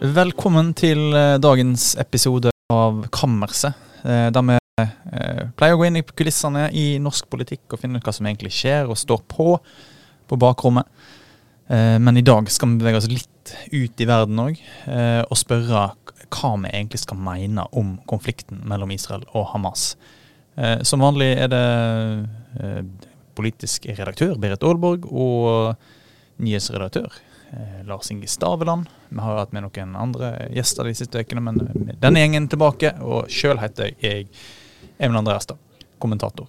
Velkommen til eh, dagens episode av Kammerset. eh, Der vi eh, pleier å gå inn i kulissene i norsk politikk og finne ut hva som egentlig skjer og står på på bakrommet. Men i dag skal vi bevege oss litt ut i verden òg, og spørre hva vi egentlig skal mene om konflikten mellom Israel og Hamas. Som vanlig er det politisk redaktør Berit Aalborg og nyhetsredaktør Lars Inge Staveland. Vi har hatt med noen andre gjester de siste ukene, men med denne gjengen tilbake. Og sjøl heter jeg Emil André Erstad, kommentator.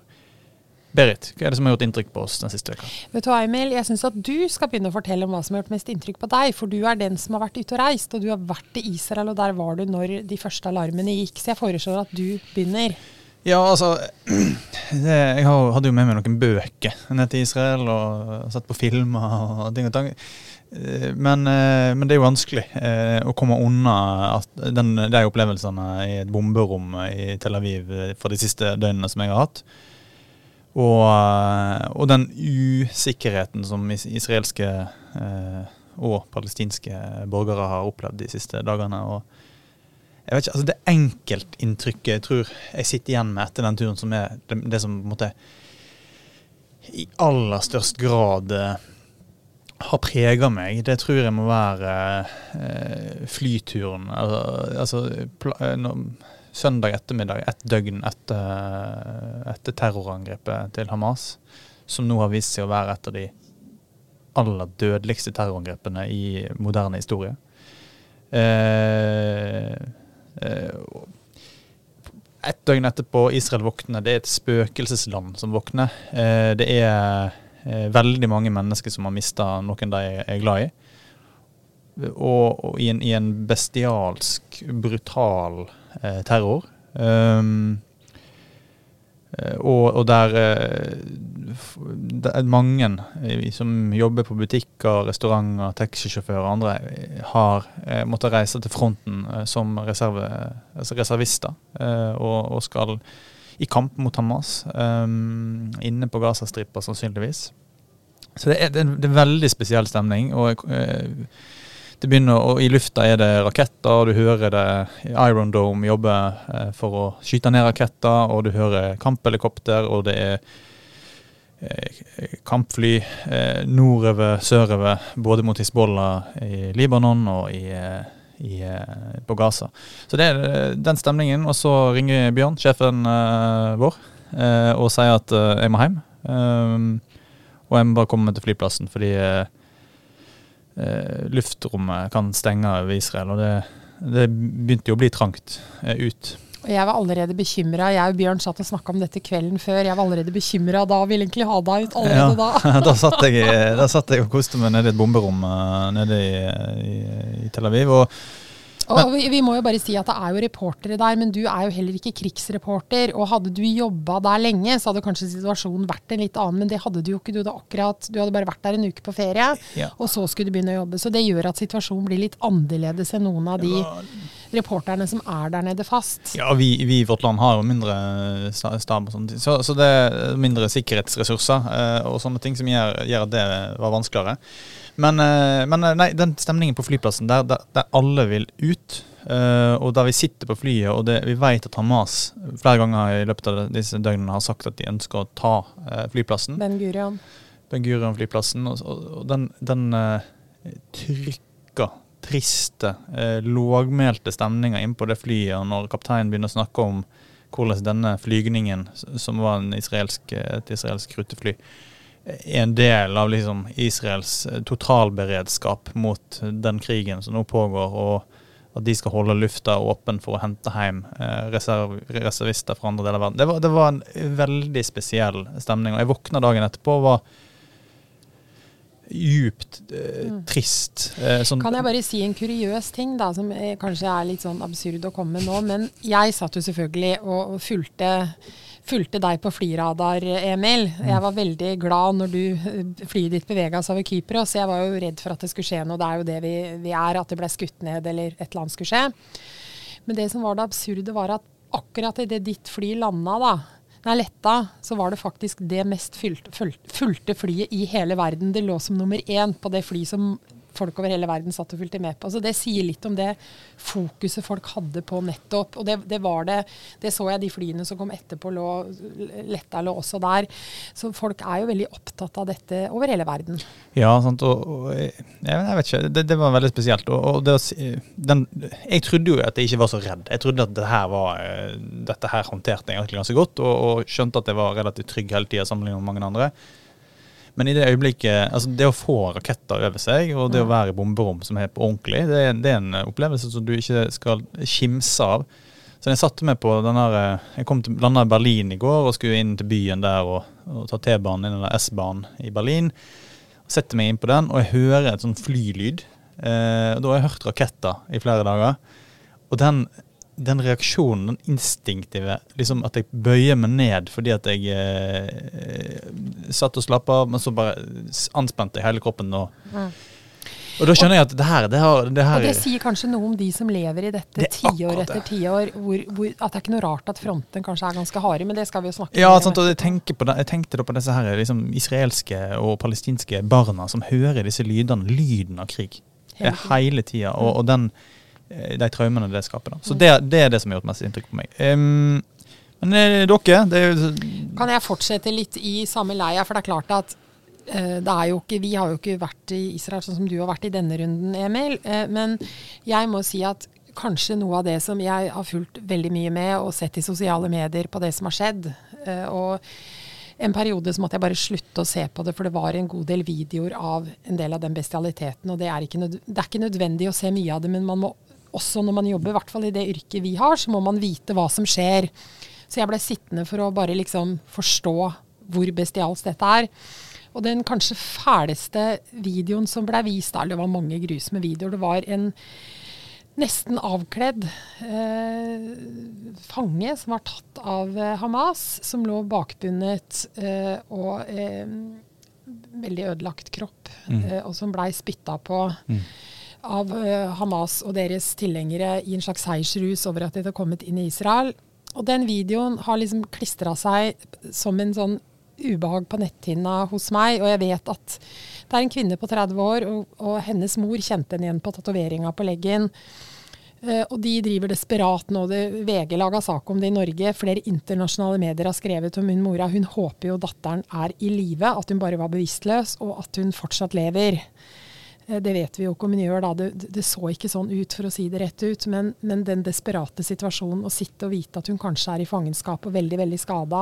Berit, hva er det som har gjort inntrykk på oss den siste uka? Vet du hva, Emil? Jeg syns at du skal begynne å fortelle om hva som har gjort mest inntrykk på deg. For du er den som har vært ute og reist, og du har vært i Israel, og der var du når de første alarmene gikk. Så jeg foreslår at du begynner. Ja, altså det, Jeg hadde jo med meg noen bøker ned til Israel og satt på filmer og ting og tang. Eh, Men, eh, men det er jo vanskelig eh, å komme unna at den, de opplevelsene i et bomberom i Tel Aviv for de siste døgnene som jeg har hatt. Og, og den usikkerheten som israelske og palestinske borgere har opplevd de siste dagene. og jeg vet ikke, altså Det enkeltinntrykket jeg tror jeg sitter igjen med etter den turen, som er det, det som på en måte i aller størst grad har prega meg, det tror jeg må være eh, flyturen. Altså, altså eh, søndag ettermiddag, ett døgn etter, etter terrorangrepet til Hamas, som nå har vist seg å være et av de aller dødeligste terrorangrepene i moderne historie. Eh, eh, et døgn etterpå, Israel våkner. Det er et spøkelsesland som våkner. Eh, det er veldig mange mennesker som har mista noen de er glad i. Og, og i, en, i en bestialsk, brutal eh, terror. Um, eh, og, og der eh, f- det er mange eh, som jobber på butikker, restauranter, taxisjåfører og andre, eh, har eh, måttet reise til fronten eh, som reserve, altså reservister. eh, og, og skal i kamp mot Hamas. Um, inne på Gazastripa, sannsynligvis. Så det er, det er en veldig spesiell stemning. og uh, det begynner, og I lufta er det raketter, du hører det Iron Dome jobbe eh, for å skyte ned raketter, og du hører kamphelikopter, og det er eh, kampfly nordover, sørover, både mot Hizbollah i Libanon og i, i, eh, på Gaza. Så det er eh, den stemningen. Og så ringer Bjørn, sjefen eh, vår, og sier at jeg må hjem. Um, og jeg må bare komme til flyplassen, fordi luftrommet kan stenge over Israel. Og det, det begynte jo å bli trangt ut. Og jeg var allerede bekymra. Jeg og Bjørn satt og snakka om dette kvelden før. Jeg var allerede bekymra da og ville egentlig ha deg ut allerede da. da, satt jeg, da satt jeg og koste meg nede i et bomberom eh, nede i, i, i Tel Aviv. Og Og vi, vi må jo bare si at det er jo reportere der, men du er jo heller ikke krigsreporter. Og hadde du jobba der lenge, så hadde kanskje situasjonen vært en litt annen, men det hadde du jo ikke. Du hadde akkurat, du hadde bare vært der en uke på ferie, Ja. og så skulle du begynne å jobbe. Så det gjør at situasjonen blir litt annerledes enn noen av de reporterne som er der nede fast. Ja, vi, vi i vårt land har jo mindre stab og ting. Så, så det er mindre sikkerhetsressurser eh, og sånne ting som gjør, gjør at det var vanskeligere. Men, eh, men eh, nei, den stemningen på flyplassen der, der, der alle vil ut, uh, og der vi sitter på flyet, og det, vi vet at Hamas flere ganger i løpet av disse døgnene har sagt at de ønsker å ta uh, flyplassen. Ben Gurion. Ben Gurion-flyplassen. Og, og, og den, den uh, trykka, triste, lågmælte stemninga innpå det flyet, og når kapteinen begynner å snakke om hvordan denne flygningen, som var en israelsk, et israelsk rutefly, en del av liksom Israels eh, totalberedskap mot den krigen som nå pågår, og at de skal holde lufta åpen for å hente hjem eh, reserv, reservister fra andre deler av verden. Det var, det var en veldig spesiell stemning. og Jeg våkna dagen etterpå og var djupt eh, trist. Eh, sånn, Kan jeg bare si en kuriøs ting, da, som eh, kanskje er litt sånn absurd å komme med nå. Men jeg satt jo selvfølgelig og, fulgte, fulgte deg på flyradar, Emil. Jeg var veldig glad når du eh, flyet ditt bevega seg over Kypros. Jeg var jo redd for at det skulle skje noe. Det er jo det vi, vi er, at det ble skutt ned eller et eller annet skulle skje. Men det som var det absurde, var at akkurat idet ditt fly landa, da, Nei, letta, så var det faktisk det mest fulgte flyet i hele verden. Det lå som nummer én på det fly som folk over hele verden satt og fulgte med på. Så Det sier litt om det fokuset folk hadde på nettopp. Og det, det var det Det så jeg de flyene som kom etterpå, lå, Letta lå også der. Så folk er jo veldig opptatt av dette over hele verden. Ja, sant. Og, og jeg, jeg, vet ikke. Det, det var veldig spesielt. Og, og det, den, jeg trodde jo at jeg ikke var så redd. Jeg trodde at det her var, eh, dette her håndterte jeg egentlig ganske godt, og, og skjønte at jeg var relativt trygg hele tida sammenlignet med mange andre. Men i det øyeblikket, altså det å få raketter over seg, og det å være i bomberom som er på ordentlig, det er, det er en opplevelse som du ikke skal kimse av. Så jeg satte meg på den her, eh, Jeg kom til landa i Berlin i går og skulle inn til byen der og, og ta T-banen inn eller S-banen i Berlin. Setter meg inn på den, og jeg hører et sånn flylyd. Eh, da har jeg hørt raketter i flere dager. Og den den reaksjonen, den instinktive liksom At jeg bøyer meg ned fordi at jeg eh, satt og slappa av, men så bare anspente jeg hele kroppen. Og, mm. og da skjønner jeg at det her, det, her, det her Og det sier kanskje noe om de som lever i dette tiår etter tiår, at det er ikke noe rart at fronten kanskje er ganske harde, men det skal vi jo snakke ja, sant, og jeg, det, jeg tenkte da på disse her, liksom, israelske og palestinske barna som hører disse lydene, lyden av krig, hele, hele tida. Og, og den de traumene det skaper. Da. Så det, det, er det som har gjort mest inntrykk på meg. Um, men eh, dere det er Kan jeg fortsette litt i samme leia? For det er klart at det er jo ikke, vi har jo ikke vært i Israel sånn som du har vært i denne runden, Emil. Men jeg må si at kanskje noe av det som jeg har fulgt veldig mye med og sett i sosiale medier på det som har skjedd. Og en periode så måtte jeg bare slutte å se på det, for det var en god del videoer av en del av den bestialiteten. Og det er ikke, det er ikke nødvendig å se mye av det, men man må også når man jobber, i hvert fall i det yrket vi har, så må man vite hva som skjer. Så jeg ble sittende for å bare liksom forstå hvor bestialsk dette er. Og den kanskje fæleste videoen som ble vist, det var mange grusomme videoer. Det var en nesten avkledd eh, fange som var tatt av eh, Hamas, som lå bakbundet eh, og eh, veldig ødelagt kropp, mm. Eh, og som blei spytta på. Mm av uh, Hamas og deres tilhengere i en slags seiersrus over at de hadde kommet inn i Israel. Og den videoen har liksom klistra seg som en sånn ubehag på netthinna hos meg. Og jeg vet at det er en kvinne på 30 år, og, og hennes mor kjente henne igjen på tatoveringa på leggen. Uh, og de driver desperat nå. Det, VG laga sak om det i Norge. Flere internasjonale medier har skrevet om hun mora. Hun håper jo datteren er i live, at hun bare var bevisstløs, og at hun fortsatt lever. Eh, det vet vi jo ikke om hun gjør, da. Det, det, så ikke sånn ut, for å si det rett ut. Men, men, den desperate situasjonen, å sitte og vite at hun kanskje er i fangenskap og veldig, veldig skada,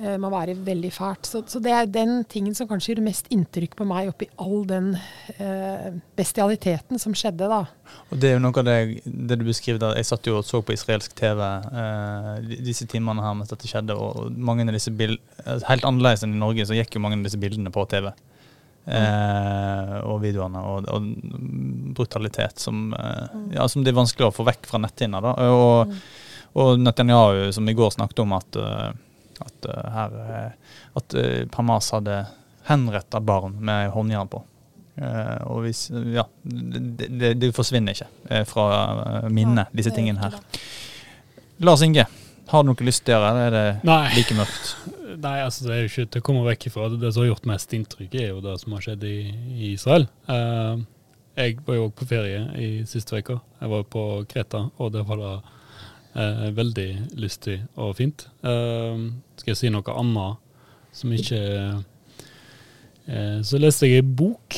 eh, må være veldig fælt. Så, så, det er den tingen som kanskje gjør mest inntrykk på meg oppi all den eh, bestialiteten som skjedde, da. Og Det er jo noe av det, det du beskriver der. Jeg satt jo og så på israelsk TV eh, disse timene her mens dette skjedde, og mange av disse bild, eh, Helt annerledes enn i Norge, så gikk jo mange av disse bildene på TV eh, og videoene, og, og brutalitet som, eh, mm. ja, som, det er vanskelig å få vekk fra netthinna. Og, mm. og Netanyahu, som i går snakket om at, eh, at, eh, her, at Hamas hadde henretta barn med håndjern på. Uh, og hvis, ja, det, det, det forsvinner ikke fra minnet, disse tingene her. Lars Inge, har du noe lyst til å gjøre, eller er det Nei. like mørkt? Nei, altså det er jo ikke til å komme vekk ifra. Det som har gjort mest inntrykk, er jo det som har skjedd i, i Israel. Uh, jeg var jo på ferie i siste uke. Jeg var på Kreta, og det var da uh, veldig lystig og fint. Uh, skal jeg si noe annet som ikke Så leste jeg ei bok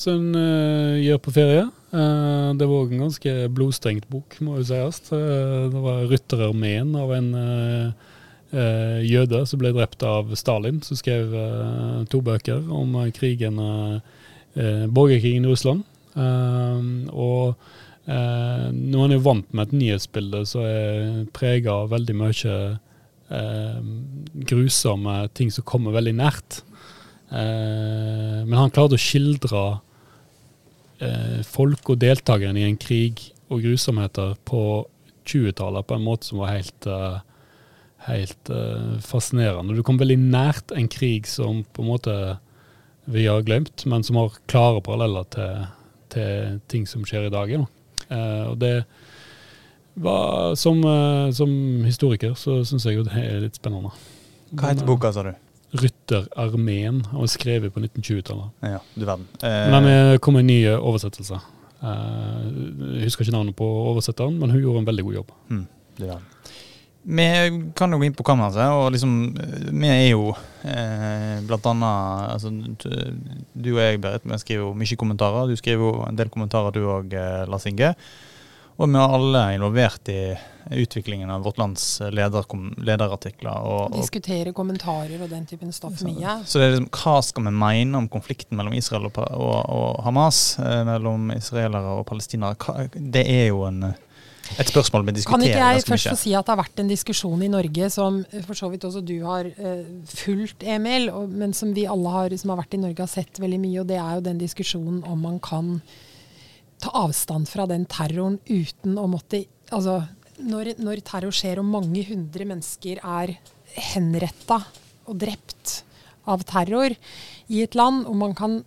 som en gjør på ferie. Det var en ganske blodstengt bok, må jo sies. det var 'Rytterarmeen' av en eh, jøde som ble drept av Stalin, som skrev eh, to bøker om eh, krigen, eh, borgerkrigen i Russland. og når han er vant med et nyhetsbilde som er prega av veldig mye grusomme ting som kommer veldig nært. men han klarte å skildre folk og deltakerne i en krig og grusomheter på 20-tallet på en måte som var helt uh, helt uh, fascinerende. Du kom veldig nært en krig som på en måte vi har glemt, men som har klare paralleller til, til ting som skjer i dag. Ja. Uh, og det var, som, som historiker så syns jeg jo det er litt spennende. Hva heter boka, sa du? Rytterarmeen og skrevet på 1920-tallet. Ja, du verden. Men det kom en ny oversettelse. Eh, jeg husker ikke navnet på oversetteren, men hun gjorde en veldig god jobb. Mm, du verden. Vi kan jo gå inn på kammeret, og liksom Vi er jo eh, blant annet altså, Du og jeg, Berit, vi skriver jo mye kommentarer. Du skriver jo en del kommentarer du òg, eh, Lars Inge. Og vi er alle involvert i utviklingen av vårt lands leder, lederartikler. Og, Diskutere kommentarer og den typen stoff mye. Så det er liksom, hva skal vi mene om konflikten mellom Israel og, og, og Hamas? Eh, mellom israelere og palestinere? Det er jo en et spørsmål vi diskuterer Kan ikke jeg først få si at det har vært en diskusjon i Norge som for så vidt også du har uh, fulgt, Emil, og, men som vi alle har, som har vært i Norge har sett veldig mye. Og det er jo den diskusjonen om man kan ta avstand fra den terroren uten å måtte Altså når, når terror skjer og mange hundre mennesker er henretta og drept av terror i et land, og man kan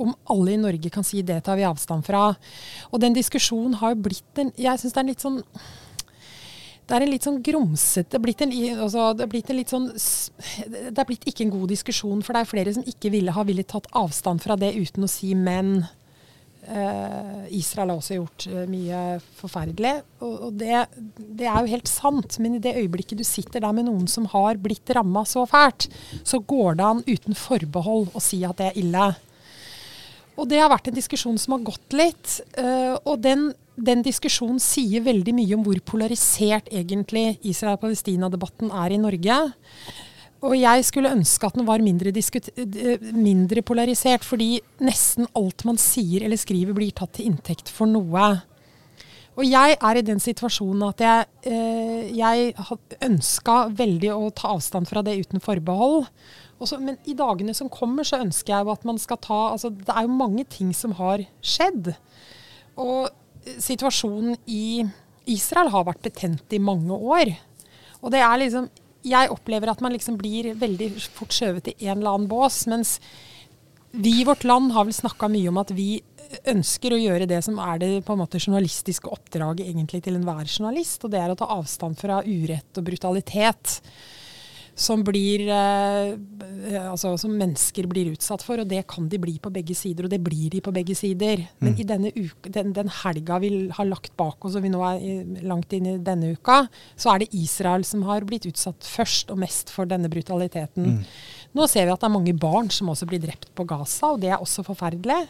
om alle i Norge kan si det tar vi avstand fra. Og den diskusjonen har blitt en Jeg syns det er en litt sånn det er en litt sånn grumsete blitt en, altså, det, er blitt en litt sånn, det er blitt ikke en god diskusjon, for det er flere som ikke ville ha villet tatt avstand fra det uten å si men. Uh, Israel har også gjort uh, mye forferdelig. Og, det, det, er jo helt sant, men i det øyeblikket du sitter der med noen som har blitt ramma så fælt, så går det an uten forbehold å si at det er ille. Og det har vært en diskusjon som har gått litt. Uh, og den, den, diskusjonen sier veldig mye om hvor polarisert egentlig Israel-Palestina-debatten er i Norge. Og jeg skulle ønske at den var mindre, mindre, polarisert, fordi nesten alt man sier eller skriver, blir tatt til inntekt for noe. Og jeg er i den situasjonen at jeg, eh, jeg ønska veldig å ta avstand fra det uten forbehold. Også, men i dagene som kommer, så ønsker jeg jo at man skal ta altså, Det er jo mange ting som har skjedd. Og eh, situasjonen i Israel har vært betent i mange år. Og det er liksom Jeg opplever at man liksom blir veldig fort skjøvet i en eller annen bås. Mens vi i vårt land har vel snakka mye om at vi ønsker å gjøre det som er det på en måte journalistiske oppdraget egentlig til enhver journalist. Og det er å ta avstand fra urett og brutalitet som, blir, eh, altså, som mennesker blir utsatt for. Og det kan de bli på begge sider, og det blir de på begge sider. Men mm. i denne uka, den, den, helga vi har lagt bak oss, og vi nå er langt inn i denne uka, så er det Israel som har blitt utsatt først og mest for denne brutaliteten. Mm. Nå ser vi at det er mange barn som også blir drept på Gaza, og det er også forferdelig.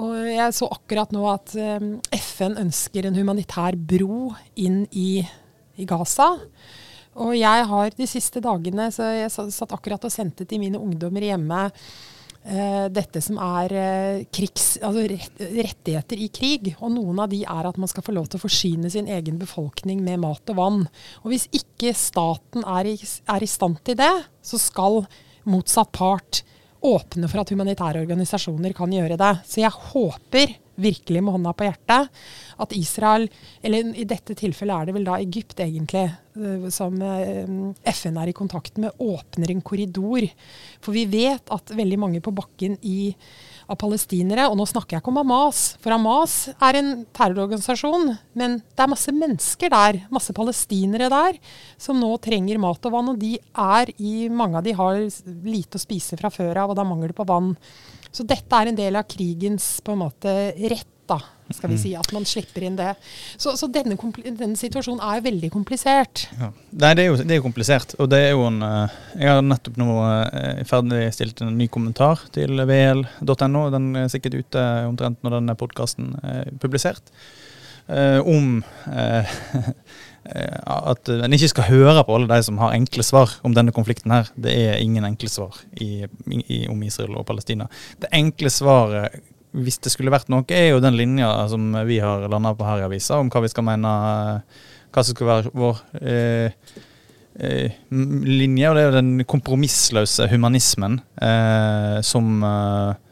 Og jeg så akkurat nå at eh, FN ønsker en humanitær bro inn i, i Gaza. Og jeg har de siste dagene så Jeg satt akkurat og sendte til mine ungdommer hjemme uh, dette som er uh, krigs, altså rett, rettigheter i krig. Og noen av de er at man skal få lov til å forsyne sin egen befolkning med mat og vann. Og hvis ikke staten er i, er i stand til det, så skal motsatt part åpne for at humanitære organisasjoner kan gjøre det. Så jeg håper virkelig med hånda på hjertet, at Israel, eller i dette tilfellet er det vel da Egypt egentlig, eh, som eh, FN er i kontakt med, åpner en korridor. For vi vet at veldig mange på bakken i, av palestinere, og nå snakker jeg ikke om Hamas, for Hamas er en terrororganisasjon, men det er masse mennesker der, masse palestinere der, som nå trenger mat og vann. Og de er i Mange av de har lite å spise fra før av, og det er mangel på vann. Så dette er en del av krigens på en måte rett, da, skal vi mm. si. At man slipper inn det. Så, så denne, denne, situasjonen er jo veldig komplisert. Ja. Nei, det er, jo, det er jo komplisert. Og det er jo en uh, Jeg har nettopp nå uh, ferdigstilt en ny kommentar til vl.no. Den er sikkert ute omtrent når denne podkasten er publisert. Uh, om Eh, at en ikke skal høre på alle de som har enkle svar om denne konflikten her. Det er ingen enkle svar i, i, om Israel og Palestina. Det enkle svaret, hvis det skulle vært noe, er jo den linja som vi har landa på her i avisa, om hva vi skal mene Hva som skal være vår eh, eh, linje. Og det er jo den kompromissløse humanismen eh, som eh, Eh,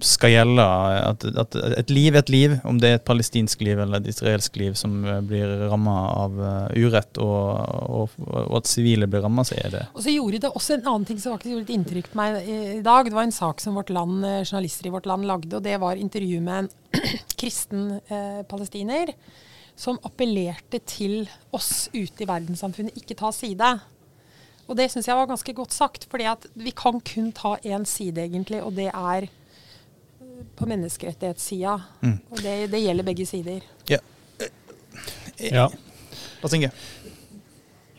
skal gjelde at, at, et liv er et liv, om det er et palestinsk liv eller et israelsk liv som eh, blir ramma av uh, urett, og, og, og, at sivile blir ramma, så er det Og så gjorde det også en annen ting som faktisk gjorde et inntrykk på meg i, dag. Det var en sak som vårt land, journalister i vårt land lagde, og det var intervju med en kristen eh, palestiner som appellerte til oss ute i verdenssamfunnet ikke ta side. Og det syns jeg var ganske godt sagt, fordi vi kan kun ta én side, egentlig, og det er eh, på menneskerettighetssida. Mm. Og det, det gjelder begge sider. Ja. Ja. tenker Inge?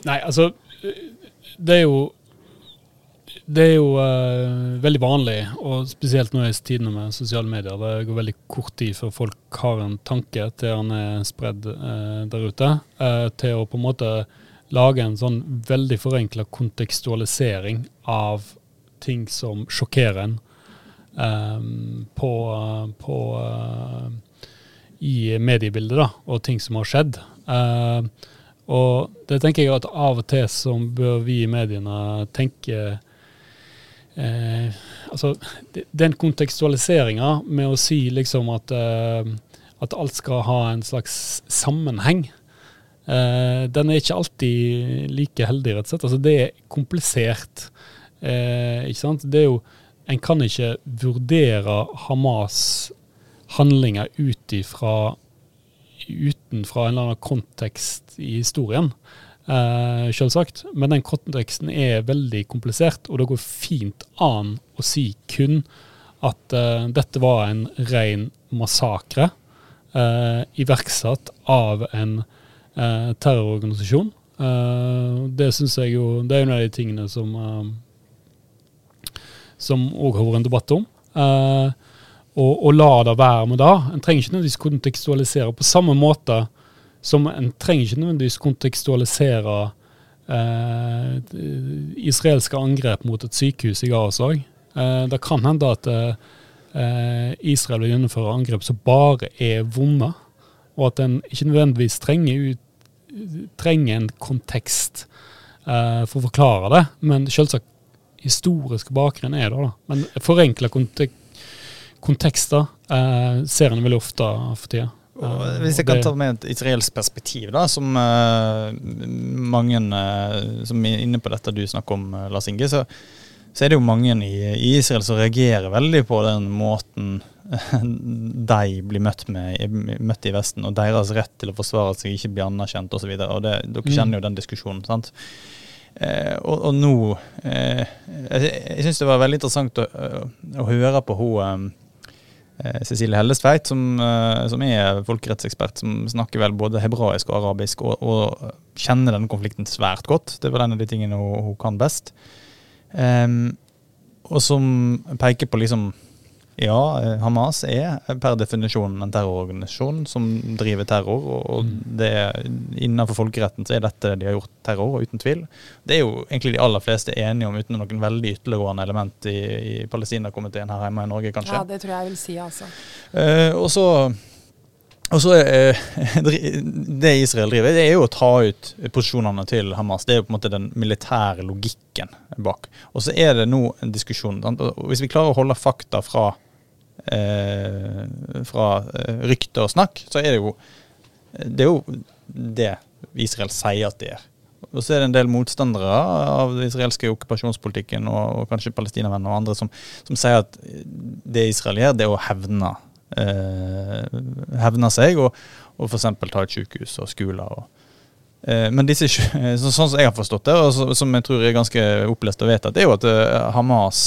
Nei, altså Det er jo det er jo uh, veldig vanlig, og spesielt nå i tidene med sosiale medier. Det går veldig kort tid før folk har en tanke til han er spredd uh, der ute, Uh, til å på en måte lage en sånn veldig forenkla kontekstualisering av ting som sjokkerer en eh, på, på uh, i mediebildet, da, og ting som har skjedd. Uh, og det tenker jeg at av og til så bør vi i mediene tenke uh, altså, Den kontekstualiseringa med å si liksom at, eh, at alt skal ha en slags sammenheng, Uh, den er ikke alltid like heldig, rett og slett. Altså, det er komplisert. Uh, ikke sant? Det er jo En kan ikke vurdere Hamas handlinger ut ifra utenfra en eller annen kontekst i historien, eh, selvsagt. Men den konteksten er veldig komplisert, og det går fint an å si kun at eh, dette var en ren massakre eh, iverksatt av en eh, terrororganisasjon. Eh, det syns jeg jo Det er jo en av de tingene som eh, som òg har vært en debatt om. Eh, og, og la det være med det. En trenger ikke nødvendigvis kontekstualisere på samme måte som en trenger ikke nødvendigvis kontekstualisere eh, israelske angrep mot et sykehus i Gaza òg. Eh, det kan hende at Israel vil gjennomføre angrep som bare er vonde, og at en ikke nødvendigvis trenger, ut, trenger en kontekst for å forklare det. Men selvsagt historisk bakgrunnen er da. da. Men forenkla kontek kontekster eh, ser en veldig ofte for tida. Og Eh, hvis jeg kan ta med et israelsk perspektiv, da, som uh, mange uh, som er inne på dette du snakker om, Lars Inge, så, så er det jo mange i, i Israel som reagerer veldig på den måten de blir møtt, med, i- møtt i Vesten, og deres rett til å forsvare seg ikke blir anerkjent osv. Dere Mm. kjenner jo den diskusjonen. sant? Eh, og, og nå eh, Jeg, jeg syns det var veldig interessant å, å høre på hun eh, Cecilie Hellestveit, som, eh, som er folkerettsekspert, som snakker vel både hebraisk og arabisk, og, og kjenner denne konflikten svært godt. Det var en av de tingene hun, hun kan best. Em, og som peker på liksom Ja, eh, Hamas er per definisjon en terrororganisasjon som driver terror, og, og det innenfor folkeretten så er dette de har gjort terror, uten tvil. Det er jo egentlig de aller fleste enige om, uten noen veldig ytterliggående element i, i Palestina-komiteen her hjemme i Norge, kanskje. Ja, det tror jeg jeg vil si, altså. Eh, og så, og så eh, Det Israel driver, det er jo å ta ut posisjonene til Hamas. Det er jo på en måte den militære logikken bak. Og så er det nå en diskusjon. Hvis vi klarer å holde fakta fra, fra eh, rykte og snakk, så er det jo det er jo det Israel sier at det er. Og så er det en del motstandere av den israelske okkupasjonspolitikken og, og kanskje palestinavenner og andre som, som sier at det Israel gjør, det er å hevne, eh, hevne seg og, og f.eks. ta et sykehus og skoler. Og, eh, men disse, så, sånn som jeg har forstått det, og så, som jeg tror er ganske opplest og vedtatt, er jo at eh, Hamas,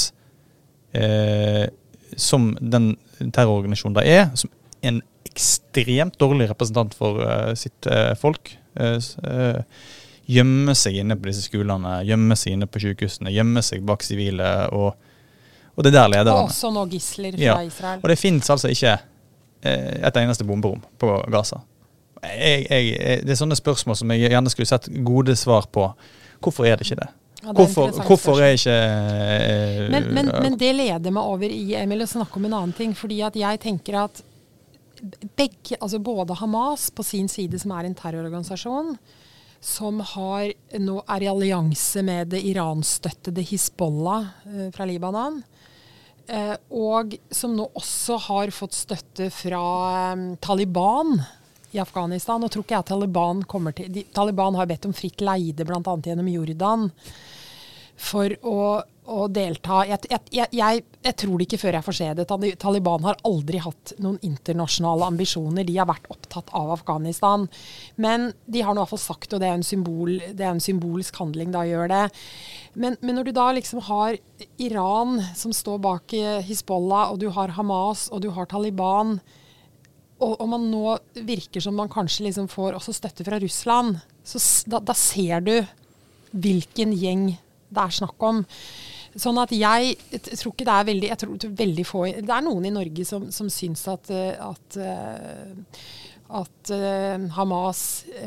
eh, som den terrororganisasjonen det er, som en ekstremt dårlig representant for uh, sitt uh, folk, uh, eh, gjemmer seg inne på disse skolene, gjemmer seg inne på sykehusene, gjemmer seg bak sivile, og, og det er der lederne. også nå gisler fra Ja. Israel. Og det fins altså ikke et eneste bomberom på Gaza. Jeg, jeg, det er sånne spørsmål som jeg gjerne skulle sett gode svar på. Hvorfor er det ikke det? Ja, er Hvorfor, hvorfor er ikke eh, Men, men, men det leder meg over i Emil, å snakke om en annen ting. fordi at jeg tenker at begge, altså både Hamas på sin side, som er en terrororganisasjon, som har, nå er i allianse med det iranstøttede Hizbollah eh, fra Libanon, eh, og som nå også har fått støtte fra eh, Taliban i Afghanistan. Og tror ikke jeg Taliban kommer til de, Taliban har bedt om fritt leide, bl.a. gjennom Jordan for å, å delta jeg, jeg, jeg, jeg, tror det ikke før jeg får se det. Taliban har aldri hatt noen internasjonale ambisjoner. De har vært opptatt av Afghanistan. Men de har nå i hvert fall sagt, og det er symbol, det er en symbolsk handling da gjør det, Men, men, når du da liksom har Iran som står bak Hizbollah, og du har Hamas, og du har Taliban, og, og man nå virker som man kanskje liksom får også støtte fra Russland, så da, da ser du hvilken gjeng det er snakk om. Sånn at jeg, tror ikke det er veldig jeg tror veldig få Det er noen i Norge som, som syns at, at, at uh, Hamas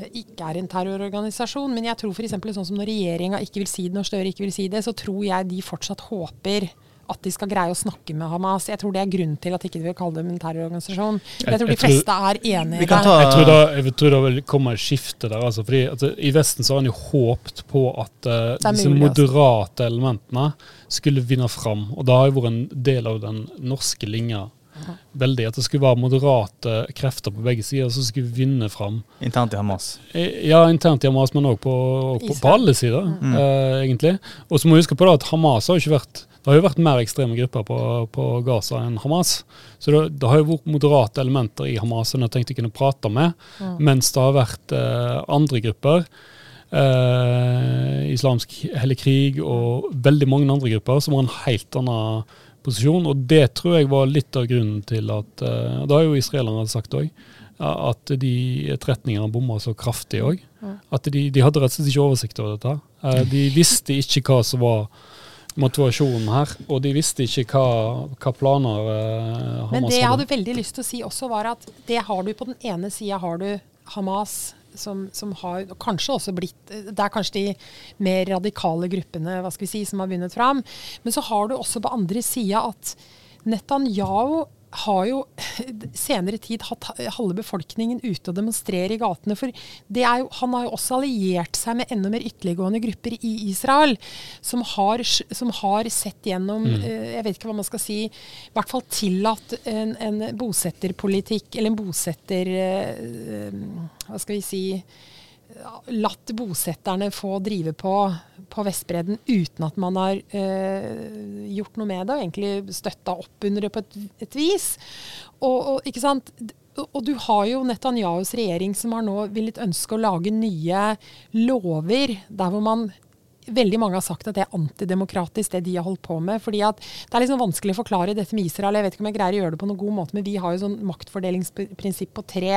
ikke er en terrororganisasjon. Men jeg tror f.eks. sånn som når regjeringa ikke vil si det, når Støre ikke vil si det, så tror jeg de fortsatt håper at de skal greie å snakke med Hamas. Jeg tror det er grunnen til at de ikke vil kalle dem en terrororganisasjon. Jeg, jeg tror de fleste er enig i det. Jeg tror, da, jeg tror det vil komme et skifte der. Altså, fordi altså, I Vesten så har han jo håpt på at uh, disse moderate elementene skulle vinne fram. Og det har jo vært en del av den norske linja veldig. At det skulle være moderate krefter på begge sider som skulle vinne fram. Internt i Hamas? Eh, ja, internt i Hamas, men òg på, på, på, alle sider, mm. uh, egentlig. Og så må vi huske på da at Hamas har jo ikke vært det har jo vært mer ekstreme grupper på, på Gaza enn Hamas. Så det, det, har jo vært moderate elementer i Hamas som jeg tenkte jeg kunne prate med, mm. mens det har vært eh, andre grupper. Eh, islamsk hellig krig og veldig mange andre grupper som har en helt annen posisjon. Og det tror jeg var litt av grunnen til at eh, Det har jo israelerne sagt òg. At de etterretningene bomma så kraftig òg. Mm. At de, de, hadde rett og slett ikke oversikt over dette. Eh, de visste ikke hva som var motivasjonen her. Og de visste ikke hva, hva planer uh, Hamas hadde. Men det jeg hadde veldig lyst til å si også, var at det har du på den ene sida har du Hamas. Som, som, har kanskje også blitt Det er kanskje de mer radikale gruppene hva skal vi si, som har vunnet fram. Men så har du også på andre sida at Netanyahu har jo senere tid hatt halve befolkningen ute og demonstrerer i gatene. For jo, han har jo også alliert seg med enda mer ytterliggående grupper i Israel, som har, som har sett gjennom mm. uh, Jeg vet ikke hva man skal si I hvert fall tillatt en, en bosetterpolitikk, eller en bosetter... Uh, hva skal vi si latt bosetterne få drive på på Vestbredden uten at man har øh, gjort noe med det, og egentlig støtta opp under det på et, et vis. Og, og, ikke sant? og du har jo Netanyahus regjering som har nå villet ønske å lage nye lover der hvor man Veldig mange har sagt at det er antidemokratisk, det de har holdt på med. fordi at Det er liksom vanskelig å forklare dette med Israel. Jeg vet ikke om jeg greier å gjøre det på noen god måte, men vi har jo sånn maktfordelingsprinsipp på tre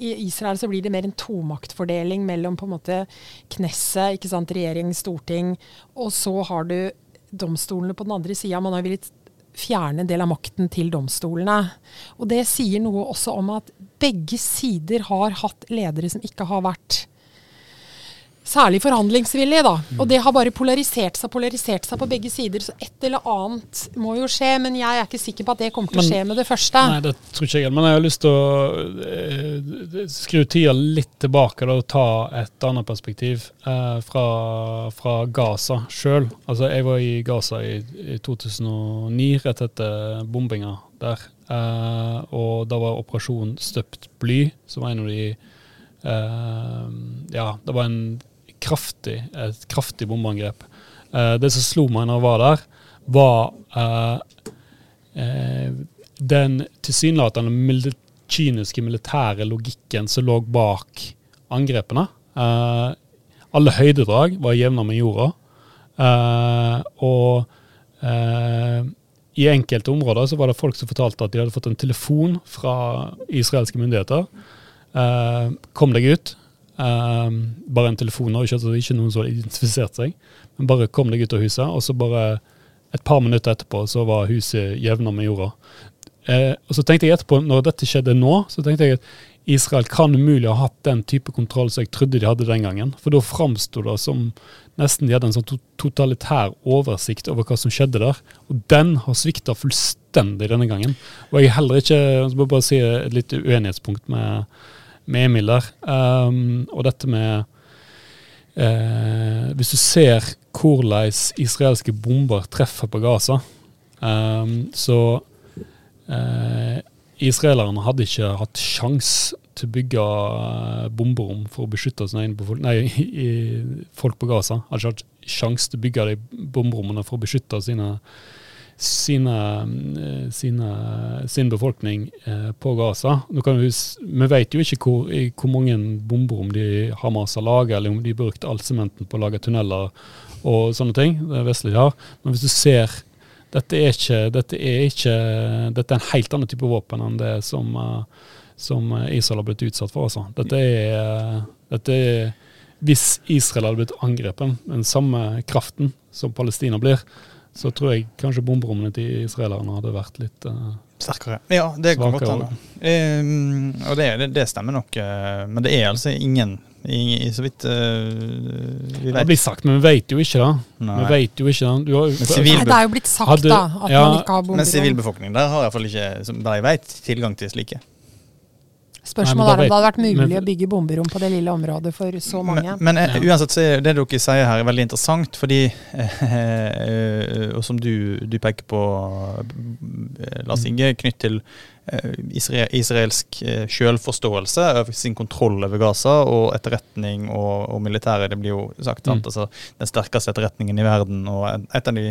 i Israel så blir det mer en tomaktfordeling mellom på en måte Knesset, ikke sant, regjering, storting, og så har du domstolene på den andre sida. Man har villet fjerne en del av makten til domstolene. Og det sier noe også om at begge sider har hatt ledere som ikke har vært særlig forhandlingsvillige, da. Og det har bare polarisert seg polarisert seg på begge sider. Så et eller annet må jo skje, men jeg er ikke sikker på at det kommer til å skje med det første. Nei, det tror ikke jeg. Men jeg har lyst til å eh, skru tida litt tilbake da, og ta et annet perspektiv eh, fra, fra, Gaza sjøl. Altså, jeg var i Gaza i, i 2009, rett etter bombinga der. Eh, og da var operasjonen Støpt bly, som var en av de Uh, ja, det var en kraftig, et kraftig bombeangrep. Eh, det som slo meg når jeg var der, var eh, uh, den tilsynelatende mil kyniske militære logikken som lå bak angrepene. alle høydedrag var jevna med jorda. og i enkelte områder så var det folk som fortalte at de hadde fått en telefon fra israelske myndigheter. kom deg ut, Um, bare en telefon, og ikke, ikke noen som hadde identifisert seg. Men bare kom deg ut av huset, og så bare et par minutter etterpå så var huset jevna med jorda. Eh, og så tenkte jeg etterpå, når dette skjedde nå, så tenkte jeg at Israel kan umulig ha hatt den type kontroll som jeg trodde de hadde den gangen. For da framsto det som nesten de hadde en sånn totalitær oversikt over hva som skjedde der. Og den har svikta fullstendig denne gangen. Og jeg heller ikke Jeg må bare si et litt uenighetspunkt med med Emil der. Um, og dette med uh, Hvis du ser hvordan israelske bomber treffer på Gaza, um, så uh, Israelerne hadde ikke hatt sjans til å bygge uh, bomberom for å beskytte sine egne folk, nei, folk på Gaza. Hadde ikke hatt sjans til å bygge de bomberommene for å beskytte sine sine, eh, sine, sin befolkning eh, på Gaza. Vi, vi vet jo ikke hvor, hvor mange bomber om de Hamas har laget, eller om de har brukt all sementen på å lage tunneler og sånne ting. det Vestlige har. Men hvis du ser dette er, ikke, dette er ikke Dette er en helt annen type våpen enn det som, som Israel har blitt utsatt for. Altså. Dette er, dette er Hvis Israel hadde blitt angrepet, den samme kraften som Palestina blir, så tror jeg kanskje bomberommene til israelerne hadde vært litt uh, Sterkere. Ja, det kan godt hende. Um, og det, det, det, stemmer nok. Uh, men det er altså ingen, ingen så vidt uh, vi vet. Det blir sagt, men vi vet jo ikke det. Vi vet jo ikke det. Har, Nei, det er jo blitt sagt, hadde, da, at ja, man ikke har bomberom. Men sivilbefolkningen der har iallfall ikke, som jeg vet, tilgang til slike. Spørsmålet er om det hadde vært mulig men, å bygge bomberom på det lille området for så mange. Men, men ja. uansett så er det dere sier her er veldig interessant, fordi eh, Og som du, du, peker på, eh, Lars Inge, knytt til eh, israelsk eh, selvforståelse av sin kontroll over Gaza og etterretning og, og militæret. Det blir jo sagt sant? Mm. Altså, den sterkeste etterretningen i verden og et av de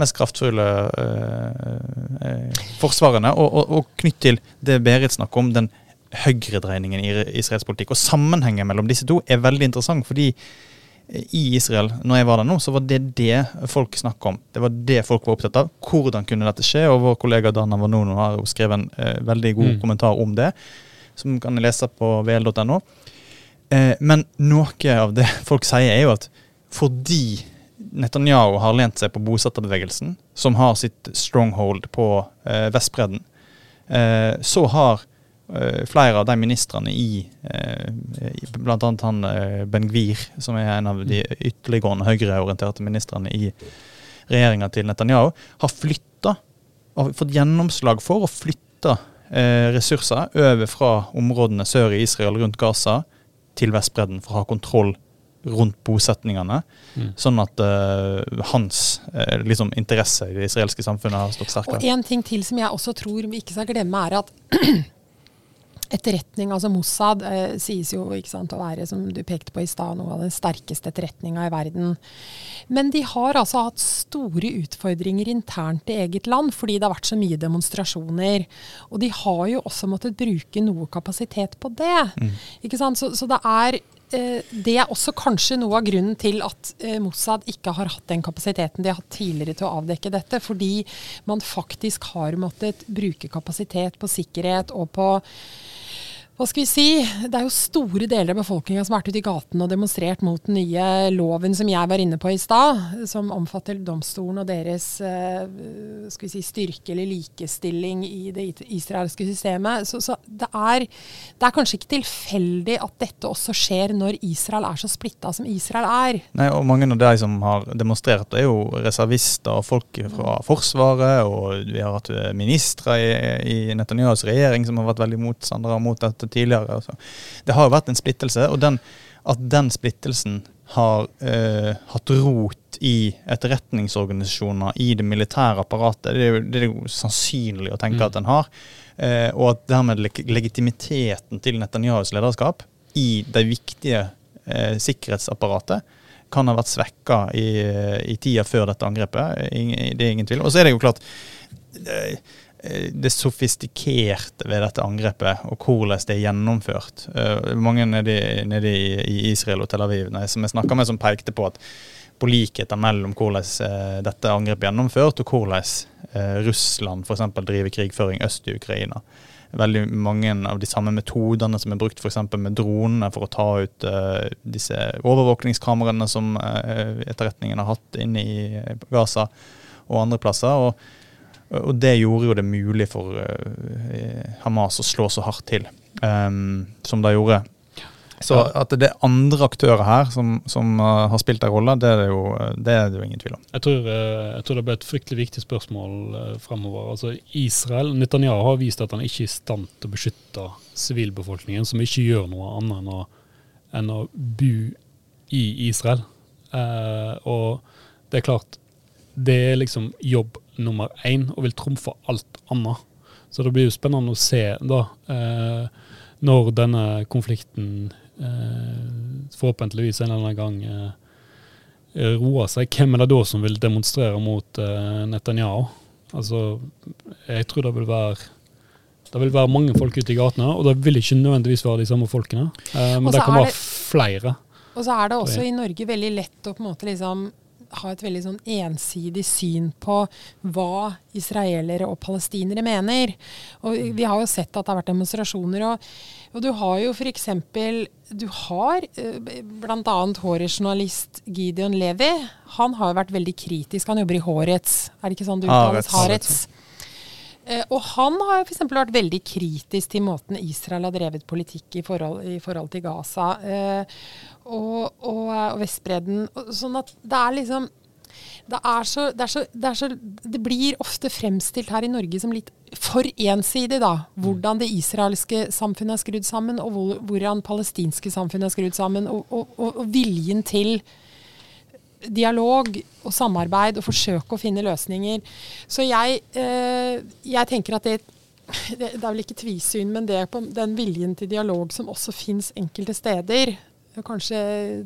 mest kraftfulle uh, forsvarene. Og, og, og knytt til det Berit snakker om, den høyredreiningen i israelsk politikk. Og sammenhengen mellom disse to er veldig interessant, fordi eh, i Israel, når jeg var der nå, så var det det folk snakket om. Det var det folk var opptatt av. Hvordan kunne dette skje? Og vår kollega Dana Vanono har jo skrevet en eh, veldig god mm. kommentar om det, som kan lese på vl.no. Eh, men noe av det folk sier, er jo at fordi Netanyahu har lent seg på bosetterbevegelsen, som har sitt stronghold på eh, Vestbredden, eh, så har flere av de ministrene i eh, bl.a. han eh, Ben Gvir, som er en av de ytterliggående høyreorienterte ministrene i regjeringa til Netanyahu, har flytta, har fått gjennomslag for å flytte ressurser over fra områdene sør i Israel, rundt Gaza, til Vestbredden for å ha kontroll rundt bosetningene. Mm. Sånn at uh, hans uh, liksom interesse i det israelske samfunnet har stått sterkere. Og En ting til som jeg også tror vi ikke skal glemme, er at etterretning, altså Mossad, eh, sies jo sant, å være, som du pekte på i stad, noe av den sterkeste etterretninga i verden. Men de har altså hatt store utfordringer internt i eget land fordi det har vært så mye demonstrasjoner. Og de har jo også måttet bruke noe kapasitet på det. Mm. Ikke sant? Så, så det er eh, det er også kanskje noe av grunnen til at eh, Mossad ikke har hatt den kapasiteten de har hatt tidligere til å avdekke dette. Fordi man faktisk har måttet bruke kapasitet på sikkerhet og på hva skal vi si, Det er jo store deler av befolkninga som har vært ute i gaten og demonstrert mot den nye loven som jeg var inne på i stad, som omfatter domstolen og deres uh, skal vi si, styrke eller likestilling i det israelske systemet. Så, så det, er, det, er, kanskje ikke tilfeldig at dette også skjer når Israel er så splitta som Israel er. Nei, og Mange av de som har demonstrert, er jo reservister og folk fra Forsvaret, og vi har hatt ministre i, i Netanyahus regjering som har vært veldig motstandere mot dette tidligere. Altså. Det har jo vært en splittelse, og den, at den splittelsen har eh, hatt rot i etterretningsorganisasjoner, i det militære apparatet, det er jo, det er jo sannsynlig å tenke mm. at den har. Eh, og at dermed legitimiteten til Netanyahus lederskap i det viktige eh, sikkerhetsapparatet kan ha vært svekka i, i, tida før dette angrepet. Det er ingen tvil. Og så er det jo klart Eh, det sofistikerte ved dette angrepet, og hvordan det er gjennomført. Uh, mange nede, nede i, Israel og Tel Aviv som jeg snakka med, som pekte på at på likheter mellom hvordan uh, dette angrepet er gjennomført, og hvordan uh, Russland f.eks. driver krigføring øst i Ukraina. Veldig mange av de samme metodene som er brukt f.eks. med dronene for å ta ut disse overvåkningskameraene som etterretningen har hatt inne i Gaza og andre plasser. og og det gjorde jo det mulig for uh, Hamas å slå så hardt til um, som de gjorde. Så at det er andre aktører her som, som uh, har spilt en rolle, det er, jo, det er det jo ingen tvil om. Jeg tror, uh, jeg tror det blir et fryktelig viktig spørsmål fremover. Altså Israel, Netanyahu har vist at han ikke er i stand til å beskytte sivilbefolkningen, som ikke gjør noe annet enn å, enn å bo i Israel. og det er klart, det er liksom jobb nummer én og vil trumfe alt annet. Så det blir jo spennende å se da, eh, når denne konflikten eh, forhåpentligvis en eller annen gang eh, roer seg. Hvem er det da som vil demonstrere mot eh, Netanyahu? Altså, jeg tror det vil være det vil være mange folk ute i gatene, og det vil ikke nødvendigvis være de samme folkene. Eh, men det kan være flere. Og så er det også i Norge veldig lett å på en måte liksom ha et veldig sånn ensidig syn på hva israelere og palestinere mener. Og vi har jo sett at det har vært demonstrasjoner. Og, og du har jo f.eks. Du har eh, bl.a. Håret-journalist Gideon Levi. Han har jo vært veldig kritisk. Han jobber i Hårets. Er det ikke sånn det uttales? Haaretz. Eh, og han har f.eks. vært veldig kritisk til måten Israel har drevet politikk i forhold, i forhold til Gaza eh, og, og, og Vestbredden. Sånn at det er liksom det så, det, så, det, så, det blir ofte fremstilt her i Norge som litt for ensidig, da. Hvordan det israelske samfunnet er skrudd sammen, og hvor, hvordan palestinske samfunnet er skrudd sammen. Og, og, og viljen til dialog og samarbeid og forsøke å finne løsninger. Så jeg, eh, jeg tenker at det, det det er vel ikke tvisyn, men det er på den viljen til dialog som også fins enkelte steder, kanskje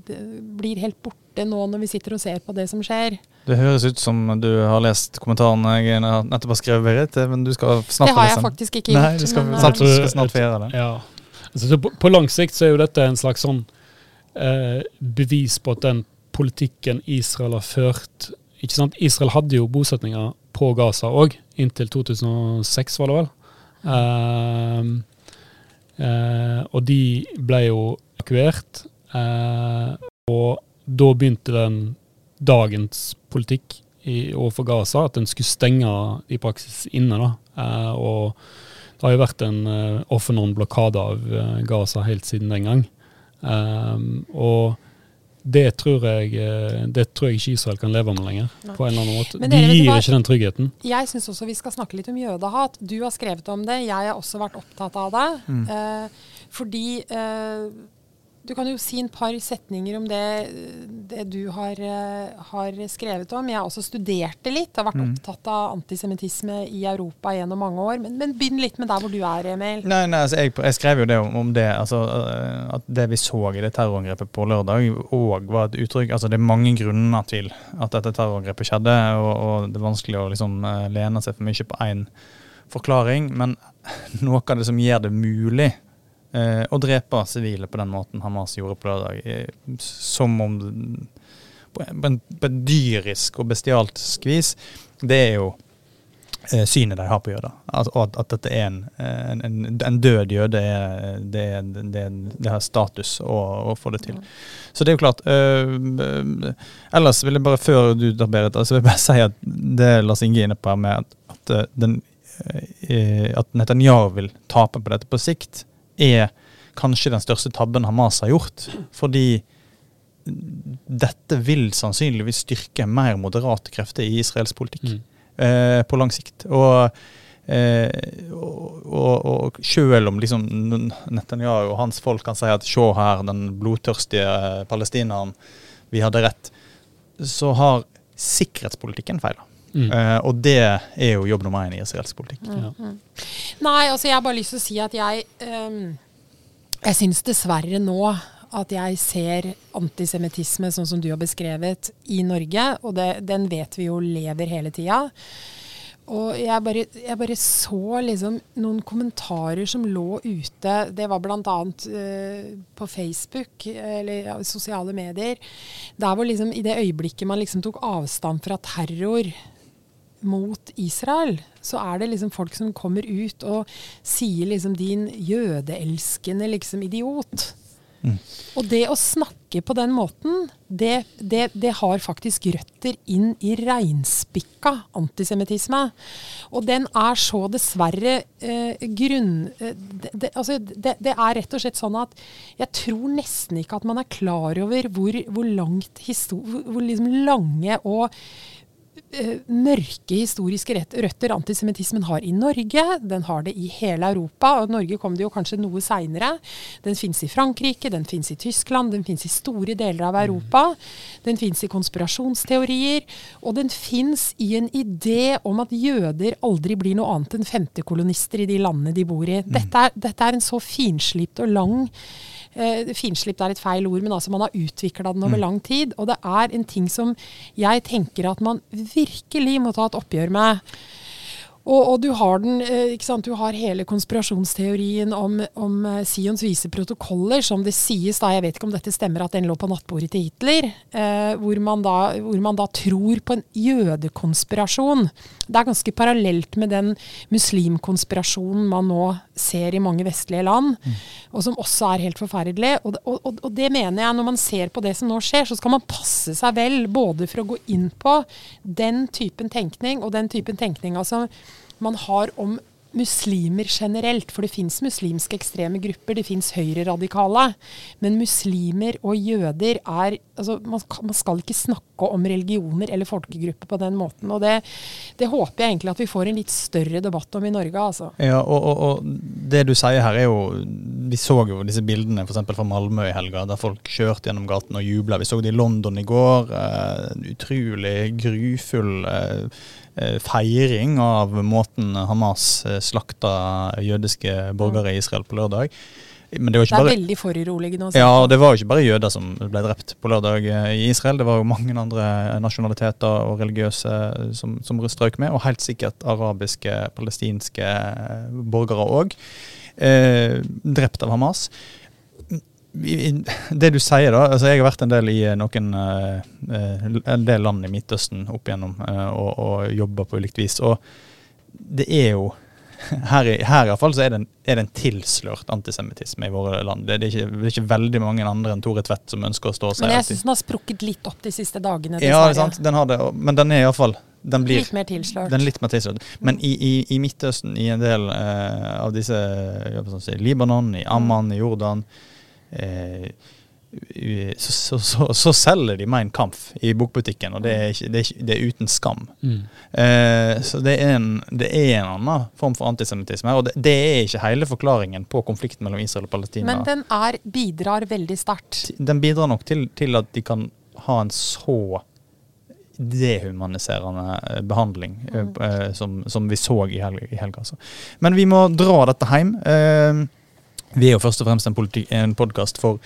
det blir helt borte nå når vi sitter og ser på det som skjer. Det høres ut som du har lest kommentaren jeg nettopp har skrevet, Berit, men du skal snart Det har jeg faktisk ikke gjort. Nei, du skal, men, snart, eh, du skal snart få gjøre det. Ja. Altså, på, på lang sikt så er jo dette en slags sånn eh, bevis på at den politikken Israel har ført ikke sant? Israel hadde jo bosetninger på Gaza òg, inntil 2006, var det vel. Eh, eh, og de ble jo evakuert. eh, og da begynte den dagens politikk i, overfor Gaza, at en skulle stenge i praksis inne. da. Eh, og det har jo vært en uh, off and on-blokade av eh, Gaza helt siden den gang. Um, og det tror, jeg, eh, det tror jeg ikke Israel kan leve med lenger. Nei. på en eller annen måte. Dere, De gir hva? ikke den tryggheten. Jeg syns også vi skal snakke litt om jødehat. Du har skrevet om det, jeg har også vært opptatt av det. Mm. Eh, fordi eh, Du kan jo si en par setninger om det, det du har, eh, har skrevet om. Jeg har også studert det litt, har vært Mm. opptatt av antisemittisme i Europa gjennom mange år. Men, men begynn litt med der hvor du er, Emil. Nei, nei altså jeg, jeg skrev jo det om, om det, altså, øh, at det vi så i det terrorangrepet på lørdag, òg var et uttrykk altså Det er mange grunner til at dette terrorangrepet skjedde, og, og det er vanskelig å liksom øh, lene seg for mye på én forklaring. Men noe av det som gjør det mulig øh, å drepe sivile på den måten Hamas gjorde på lørdag, eh, som om på en dyrisk og bestialsk vis, det er jo eh, synet de har på jøder. At, at, at dette er en, eh, en, en, død jøde, er, det, er, det, det har status å, å få det til. Så det er jo klart. øh, ellers vil jeg bare, før du tar Berit, altså vil jeg bare si at det Lars Inge er inne på her med at, at, den, at Netanyahu vil tape på dette på sikt, er kanskje den største tabben Hamas har gjort. Fordi dette vil sannsynligvis styrke mer moderate krefter i Israels politikk Mm. eh, på lang sikt. Og, eh, og, og, og selv om liksom Netanyahu og hans folk kan si at se her, den blodtørstige palestineren, vi hadde rett, så har sikkerhetspolitikken feila. Mm. Uh, og det er jo jobb nummer én i israelsk politikk. Ja. Nei, altså jeg har bare lyst til å si at jeg um, Jeg syns dessverre nå at jeg ser antisemittisme sånn som du har beskrevet i Norge, og det, den vet vi jo lever hele tida. Og jeg bare, jeg bare så liksom noen kommentarer som lå ute. Det var bl.a. Uh, på Facebook eller ja, sosiale medier. Der hvor liksom i det øyeblikket man liksom tok avstand fra terror mot Israel, så er det liksom folk som kommer ut og sier liksom 'din jødeelskende liksom idiot'. Mm. Og det å snakke på den måten, det, det, det har faktisk røtter inn i reinspikka antisemittisme. Og den er så dessverre eh, grunn... Eh, det, altså det, er rett og slett sånn at jeg tror nesten ikke at man er klar over hvor, hvor langt hvor, hvor liksom lange og mørke historiske røtter antisemittismen har i Norge. Den har det i hele Europa. og Norge kom det jo kanskje noe seinere. Den fins i Frankrike, den fins i Tyskland, den fins i store deler av Europa. Den fins i konspirasjonsteorier. Og den fins i en idé om at jøder aldri blir noe annet enn femtekolonister i de landene de bor i. Dette er, dette er en så finslipt og lang Eh, finslipt er et feil ord, men altså man har utvikla den over lang tid. Og det er en ting som jeg tenker at man virkelig må ta et oppgjør med. Og, og, du har den, eh, ikke sant? Du har hele konspirasjonsteorien om, om uh, Sions vise protokoller, som det sies, da, jeg vet ikke om dette stemmer, at den lå på nattbordet til Hitler. Eh, hvor, man da, hvor, man da, tror på en jødekonspirasjon. Det er ganske parallelt med den muslimkonspirasjonen man nå ser i mange vestlige land, mm. og som også er helt forferdelig. Og, og, og, det mener jeg, når man ser på det som nå skjer, så skal man passe seg vel både for å gå inn på den typen tenkning og den typen tenkning altså man har om muslimer generelt. For det fins muslimske ekstreme grupper, det fins høyreradikale. Men muslimer og jøder er altså, man, man, skal ikke snakke om religioner eller folkegrupper på den måten. Og det, det, håper jeg egentlig at vi får en litt større debatt om i Norge. Altså. Ja, og, og, og, det du sier her er jo Vi så jo disse bildene f.eks. fra Malmö i helga, der folk kjørte gjennom gaten og jubla. Vi så det i London i går. Uh, utrolig grufull uh, feiring av måten Hamas eh, slakta jødiske borgere i Israel på lørdag. Men det, var ikke det er bare, veldig foruroligende. Ja, og det var jo ikke bare jøder som ble drept på lørdag eh, i Israel. Det var jo mange andre nasjonaliteter og religiøse som, som strøk med, og helt sikkert arabiske, palestinske borgere òg. Eh, drept av Hamas det du sier, da altså Jeg har vært en del i eh, noen uh, en del land i Midtøsten opp igjennom og, og jobba på ulikt vis. Og det er jo her, i, her iallfall så er det, en, er det en tilslørt antisemittisme i våre land. Det, det, er ikke, det, er ikke, veldig mange andre enn Tore Tvedt som ønsker å stå og si Men jeg syns den har sprukket litt opp de siste dagene. Ja, det sant, den har det, men den er iallfall den blir litt mer tilslørt. Den litt mer tilslørt. Men i, i, i Midtøsten, i en del eh, av disse si, Libanon, i Amman, i Jordan Eh, så, så, så, så, selger de Mein Kampf i bokbutikken, og det er, ikke, det er, ikke, det er uten skam. Mm. Eh, så det er, en, det er, en, annen form for antisemittisme. Og det, er ikke hele forklaringen på konflikten mellom Israel og Palestina. Men den er, bidrar veldig sterkt? Den bidrar nok til, til, at de kan ha en så dehumaniserende eh, behandling mm. eh, som, som, vi så i, helga. Altså. Men vi må dra dette hjem. Eh, vi er jo først og fremst en, en podkast for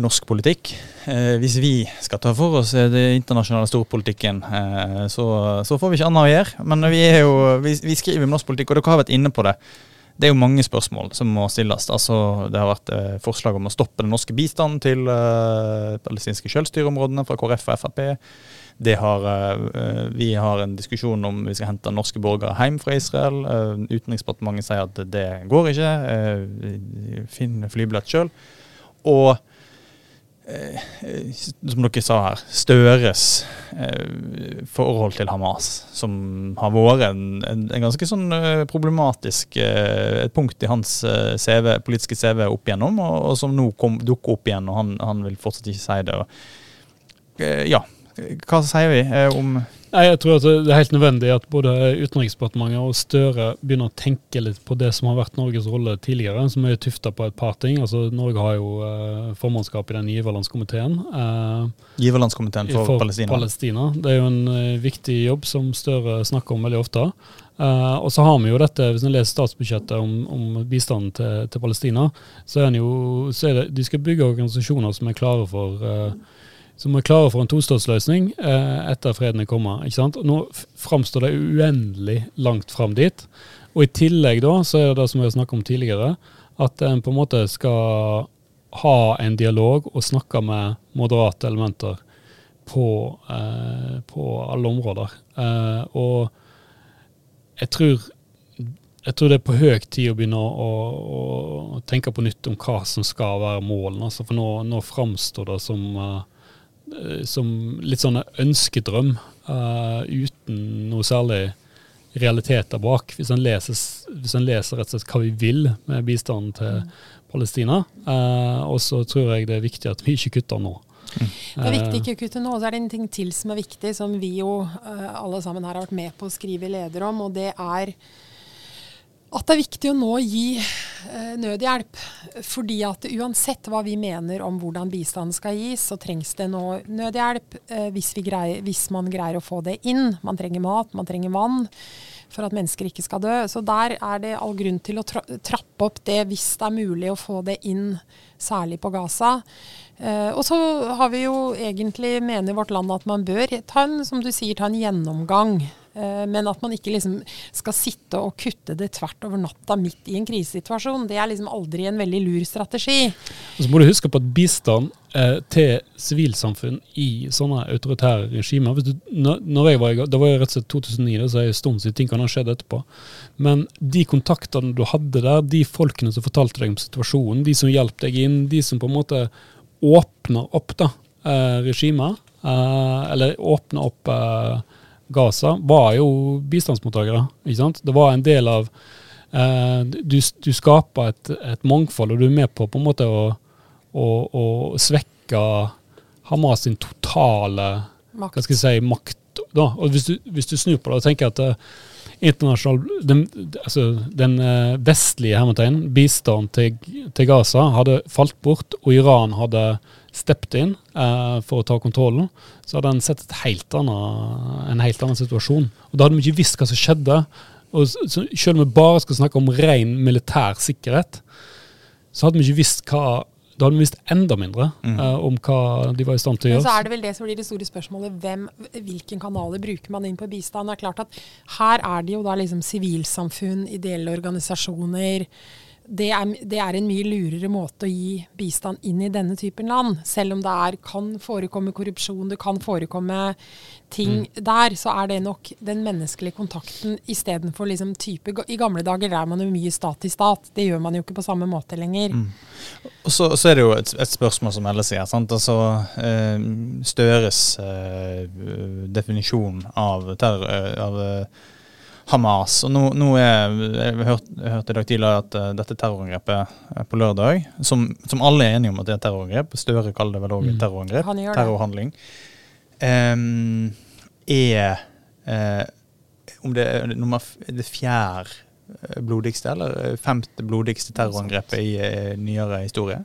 norsk politikk. Eh, hvis vi skal ta for oss den internasjonale storpolitikken, eh, så, så, får vi ikke annet å gjøre. Men vi, jo, vi, vi, skriver om norsk politikk, og dere har vært inne på det. Det er jo mange spørsmål som må stilles. Altså, det har vært eh, forslag om å stoppe den norske bistanden til eh, palestinske selvstyreområdene fra KrF og Frp. Har, uh, vi har en diskusjon om vi skal hente norske borgere hjem fra Israel. Uh, Utenriksdepartementet sier at det går ikke. Uh, finn flybillett sjøl. Og som dere sa her, Støres forhold til Hamas, som har vært en, en, en ganske sånn problematisk et punkt i hans CV, politiske CV opp igjennom, og, og som nå dukker opp igjen, og han, han vil fortsatt ikke si det. Og, ja, hva sier vi eh, om Nei, Jeg tror at det er helt nødvendig at både Utenriksdepartementet og Støre begynner å tenke litt på det som har vært Norges rolle tidligere, som er tufta på et par ting. Altså, Norge har jo eh, formannskap i den giverlandskomiteen. Eh, giverlandskomiteen for, for Palestina. Palestina. Det er jo en eh, viktig jobb som Støre snakker om veldig ofte. Uh, og så har vi jo dette, Hvis en leser statsbudsjettet om, om bistanden til, til, Palestina, så er, jo, så er det, de skal bygge organisasjoner som er klare for uh, som er klare for en tostatsløsning eh, etter freden er kommet. ikke sant? Nå framstår det uendelig langt fram dit. Og i tillegg da, så er det det som vi har snakket om tidligere, at en på en måte skal ha en dialog og snakke med moderate elementer på, eh, på alle områder. Eh, og jeg tror, jeg tror det er på høy tid å begynne å, å, å, tenke på nytt om hva som skal være målene. Altså for nå, nå framstår det som uh, som litt sånn ønskedrøm uh, uten noe særlig realiteter bak. Hvis en, leser, hvis en leser rett og slett hva vi vil med bistanden til mm. Palestina. Uh, og så tror jeg det er viktig at vi ikke kutter nå. Mm. Det er viktig ikke å kutte nå. Så er det en ting til som er viktig, som vi jo uh, alle sammen her har vært med på å skrive leder om, og det er at det er viktig å nå gi eh, nødhjelp. Fordi at uansett hva vi mener om hvordan bistanden skal gis, så trengs det nå nødhjelp eh, hvis, greier, hvis, man greier å få det inn. Man trenger mat, man trenger vann for at mennesker ikke skal dø. Så der er det all grunn til å tra trappe opp det hvis det er mulig å få det inn, særlig på Gaza. Eh, og så har vi jo egentlig, mener vårt land at man bør ta en, som du sier, ta en gjennomgang men at man ikke liksom skal sitte og kutte det tvert over natta midt i en krisesituasjon, det er liksom aldri en veldig lur strategi. Og så må du huske på at bistand eh, til sivilsamfunn i sånne autoritære regimer du, når, jeg var i, Det var jo rett og slett 2009, så er det en stund siden ting kan ha skjedd etterpå. Men de kontaktene du hadde der, de folkene som fortalte deg om situasjonen, de som hjalp deg inn, de som på en måte åpner opp da, eh, regimer, eh, eller åpner opp eh, Gaza, var jo bistandsmottakere. ikke sant? Det var en del av eh, du, du, skaper et, et, mangfold, og du er med på på en måte å, å, å svekke Hamas sin totale makt. hva skal jeg si, makt. Da. Og hvis du, hvis du snur på det og tenker at internasjonal, den, altså, den uh, vestlige hermetegn, bistand til, til, Gaza hadde falt bort, og Iran hadde steppet inn eh, for å ta kontrollen, så hadde en sett helt annet, en helt annen situasjon. Og Da hadde vi ikke visst hva som skjedde. Og så, Selv om vi bare skal snakke om ren militær sikkerhet, så hadde vi ikke visst hva da hadde vi visst enda mindre mm. uh, om hva de var i stand til å gjøre. Men så er det vel det som blir det store spørsmålet. Hvem, hvilken kanaler bruker man inn på bistand? Det er klart at Her er det jo da liksom sivilsamfunn, ideelle organisasjoner, det er, det er, en mye lurere måte å gi bistand inn i denne typen land. Selv om det er, kan forekomme korrupsjon, det kan forekomme ting mm. der, så er det nok den menneskelige kontakten istedenfor liksom type I gamle dager er man jo mye stat til stat. Det gjør man jo ikke på samme måte lenger. Mm. Og så, så, er det jo et, et spørsmål som Elle sier. sant? Altså, eh, Støres eh, definisjon av, terror, eh, av eh, Hamas. Og nå, nå er, Jeg hørte, hørte i dag tidligere at uh, dette terrorangrepet på lørdag, som, som, alle er enige om at det er terrorangrep, Støre kaller det vel òg mm. terrorangrep, terrorhandling, um, er uh, om det er nummer, det fjerde eh, blodigste eller femte blodigste terrorangrepet i uh, nyere historie.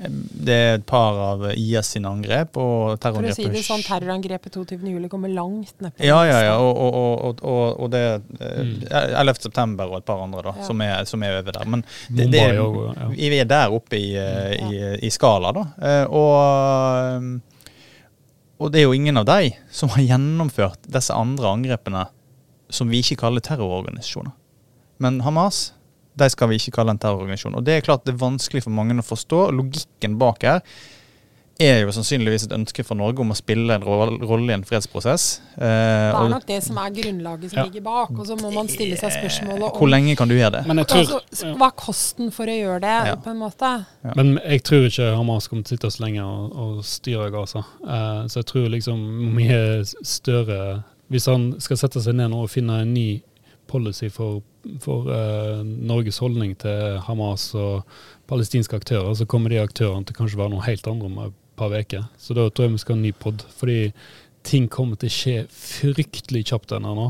Det er et par av IS sine angrep og terrorangrepet For å si det sånn, terrorangrepet 22.07 kommer langt ned på Ja, ja, ja. Og, og, og, og det mm. 11.9. og et par andre da, ja. som, er, som, er, over der. Men det, det er, vi er der oppe i, eh, i, i skala, da. Eh, og, og det er jo ingen av de som har gjennomført disse andre angrepene som vi ikke kaller terrororganisasjoner. Men Hamas de skal vi ikke kalle en terrororganisasjon. Og Det er klart det er vanskelig for mange å forstå. Logikken bak her er jo sannsynligvis et ønske for Norge om å spille en rolle i en fredsprosess. Eh, det er nok det som er grunnlaget som ja. ligger bak, og så må man stille seg spørsmålet om Hvor lenge kan du gjøre det? Tror, altså, hva er kosten for å gjøre det, ja. på en måte? Ja. Men jeg tror ikke Hamas kommer til å sitte så lenge og, og styre Gaza. Eh, så jeg tror liksom mye større Hvis han skal sette seg ned nå og finne en ny policy for for uh, Norges holdning til Hamas og palestinske aktører, så kommer de aktørene til kanskje være noe helt andre om et par uker. Så da tror jeg vi skal ha en ny pod, fordi ting kommer til å skje fryktelig kjapt ennå nå.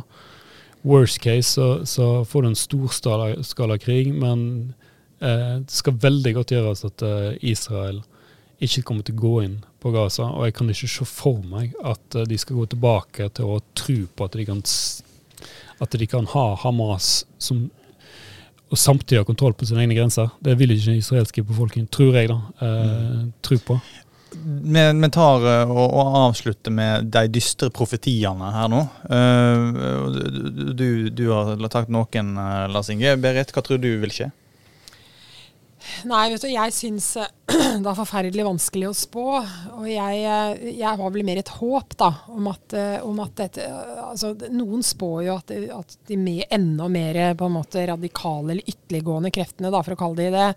Worst case så, så får du en storskala krig, men eh, det skal veldig godt gjøres at eh, Israel ikke kommer til å gå inn på Gaza. Og jeg kan ikke se for meg at de skal gå tilbake til å tro på at de kan at de kan ha Hamas som og samtidig ha kontroll på sine egne grenser. Det vil ikke den israelske befolkningen, tror jeg, da, eh, mm. tro på. Vi, tar eh, og, og, avslutter med de dystre profetiene her nå. Uh, du, du, har tatt noen, uh, Lars Inge. Berit, hva tror du vil skje? Nei, vet du, jeg syns eh, det er forferdelig vanskelig å spå. Og jeg, eh, jeg har vel mer et håp da, om at, eh, om at dette altså, Noen spår jo at, at de med enda mer på en måte radikale eller ytterliggående kreftene, da, for å kalle de det,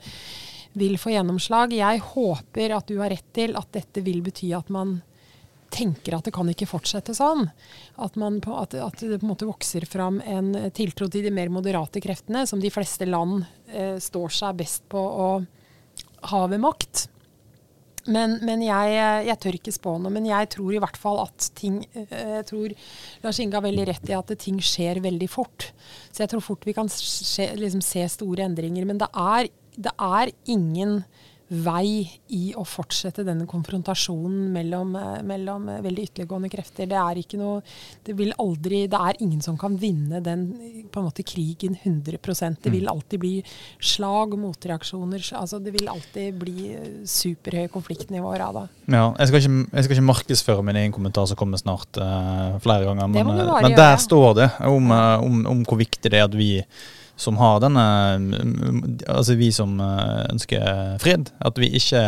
vil få gjennomslag. Jeg håper at du har rett til at dette vil bety at man tenker at det kan ikke fortsette sånn. At, man, at, at det på en måte vokser fram en tiltro til de mer moderate kreftene, som de fleste land eh, står seg best på å ha ved makt. Men, men jeg, jeg, tør ikke spå noe. Men jeg tror i hvert fall at ting eh, Jeg tror Lars Inge har veldig rett i at ting skjer veldig fort. Så jeg tror fort vi kan se, liksom, se store endringer. Men det er, det er ingen vei i å fortsette denne konfrontasjonen mellom, eh, mellom eh, veldig ytterliggående krefter. Det er ikke noe Det vil aldri Det er ingen som kan vinne den på en måte krigen 100% Det vil alltid bli slag og motreaksjoner. Altså, det vil alltid bli eh, superhøye konfliktnivåer av det. Ja, jeg skal, ikke, jeg skal ikke markedsføre min egen kommentar som kommer snart uh, flere ganger, men, men der står det om, om, om hvor viktig det er at vi som har denne Altså vi som uh, ønsker fred, at vi ikke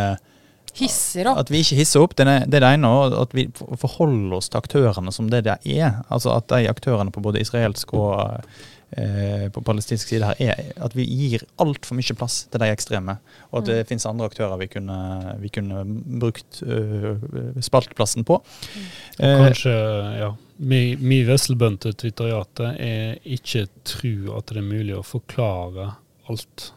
Hisser opp. At vi ikke hisser opp, det er det ene. Og at vi forholder oss til aktørene som det det er. Altså at de aktørene på både israelsk og eh, på palestinsk side her er at vi gir altfor mye plass til de ekstreme. Og at det Mm. finnes andre aktører vi kunne, vi kunne brukt uh, spaltplassen på. Eh, Kanskje, ja. Vi, vi Vesselbønte-twitteriatet er ikke tro at det er mulig å forklare alt.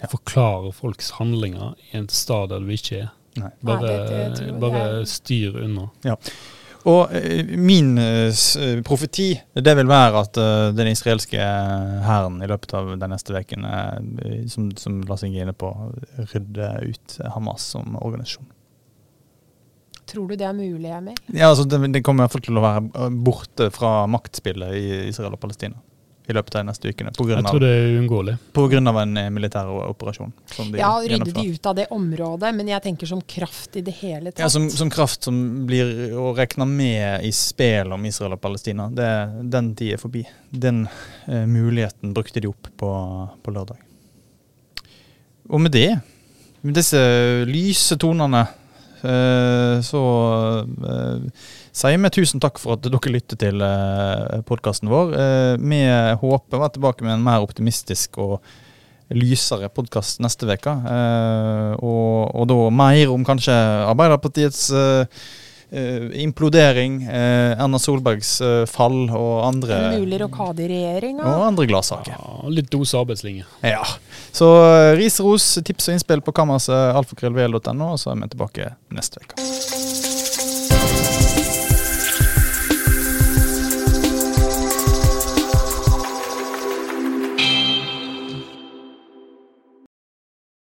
Ja. Forklare folks handlinger i en stad der du ikke er. nei. Bare, Nei, det- det bare styr unna. Og eh, min eh, profeti det vil være at eh, den israelske hæren i løpet av de neste ukene, som, som Lars Inge er inne på, rydder ut Hamas som organisasjon. Tror du det er mulig, Emil? Ja, altså det, det kommer iallfall til å være borte fra maktspillet i Israel og Palestina i løpet av de neste ukene. På grunn Jeg tror det er uunngåelig. av en eh, militær operasjon. Som de Ja, rydde de ut av det området, men jeg tenker som kraft i det hele tatt. Ja, som, som kraft som blir å regne med i spil om Israel og Palestina, det, den tid er forbi. Den eh, muligheten brukte de opp på, på lørdag. Og med det, med disse lyse tonene, så eh, sier vi tusen takk for at dere lytter til eh, podkasten vår. Eh, vi håper å være tilbake med en mer optimistisk og lysere podkast neste uke. Eh, og, og da mer om kanskje Arbeiderpartiets eh, eh, implodering, eh, Erna Solbergs eh, fall og andre, En mulig rokade i regjeringa. og andre gladsaker. Ja, litt dose arbeidslinje. Ja. Så eh, ris, ros, tips og innspill på kammerset alfakrøllvl.no, og så er vi tilbake neste uke.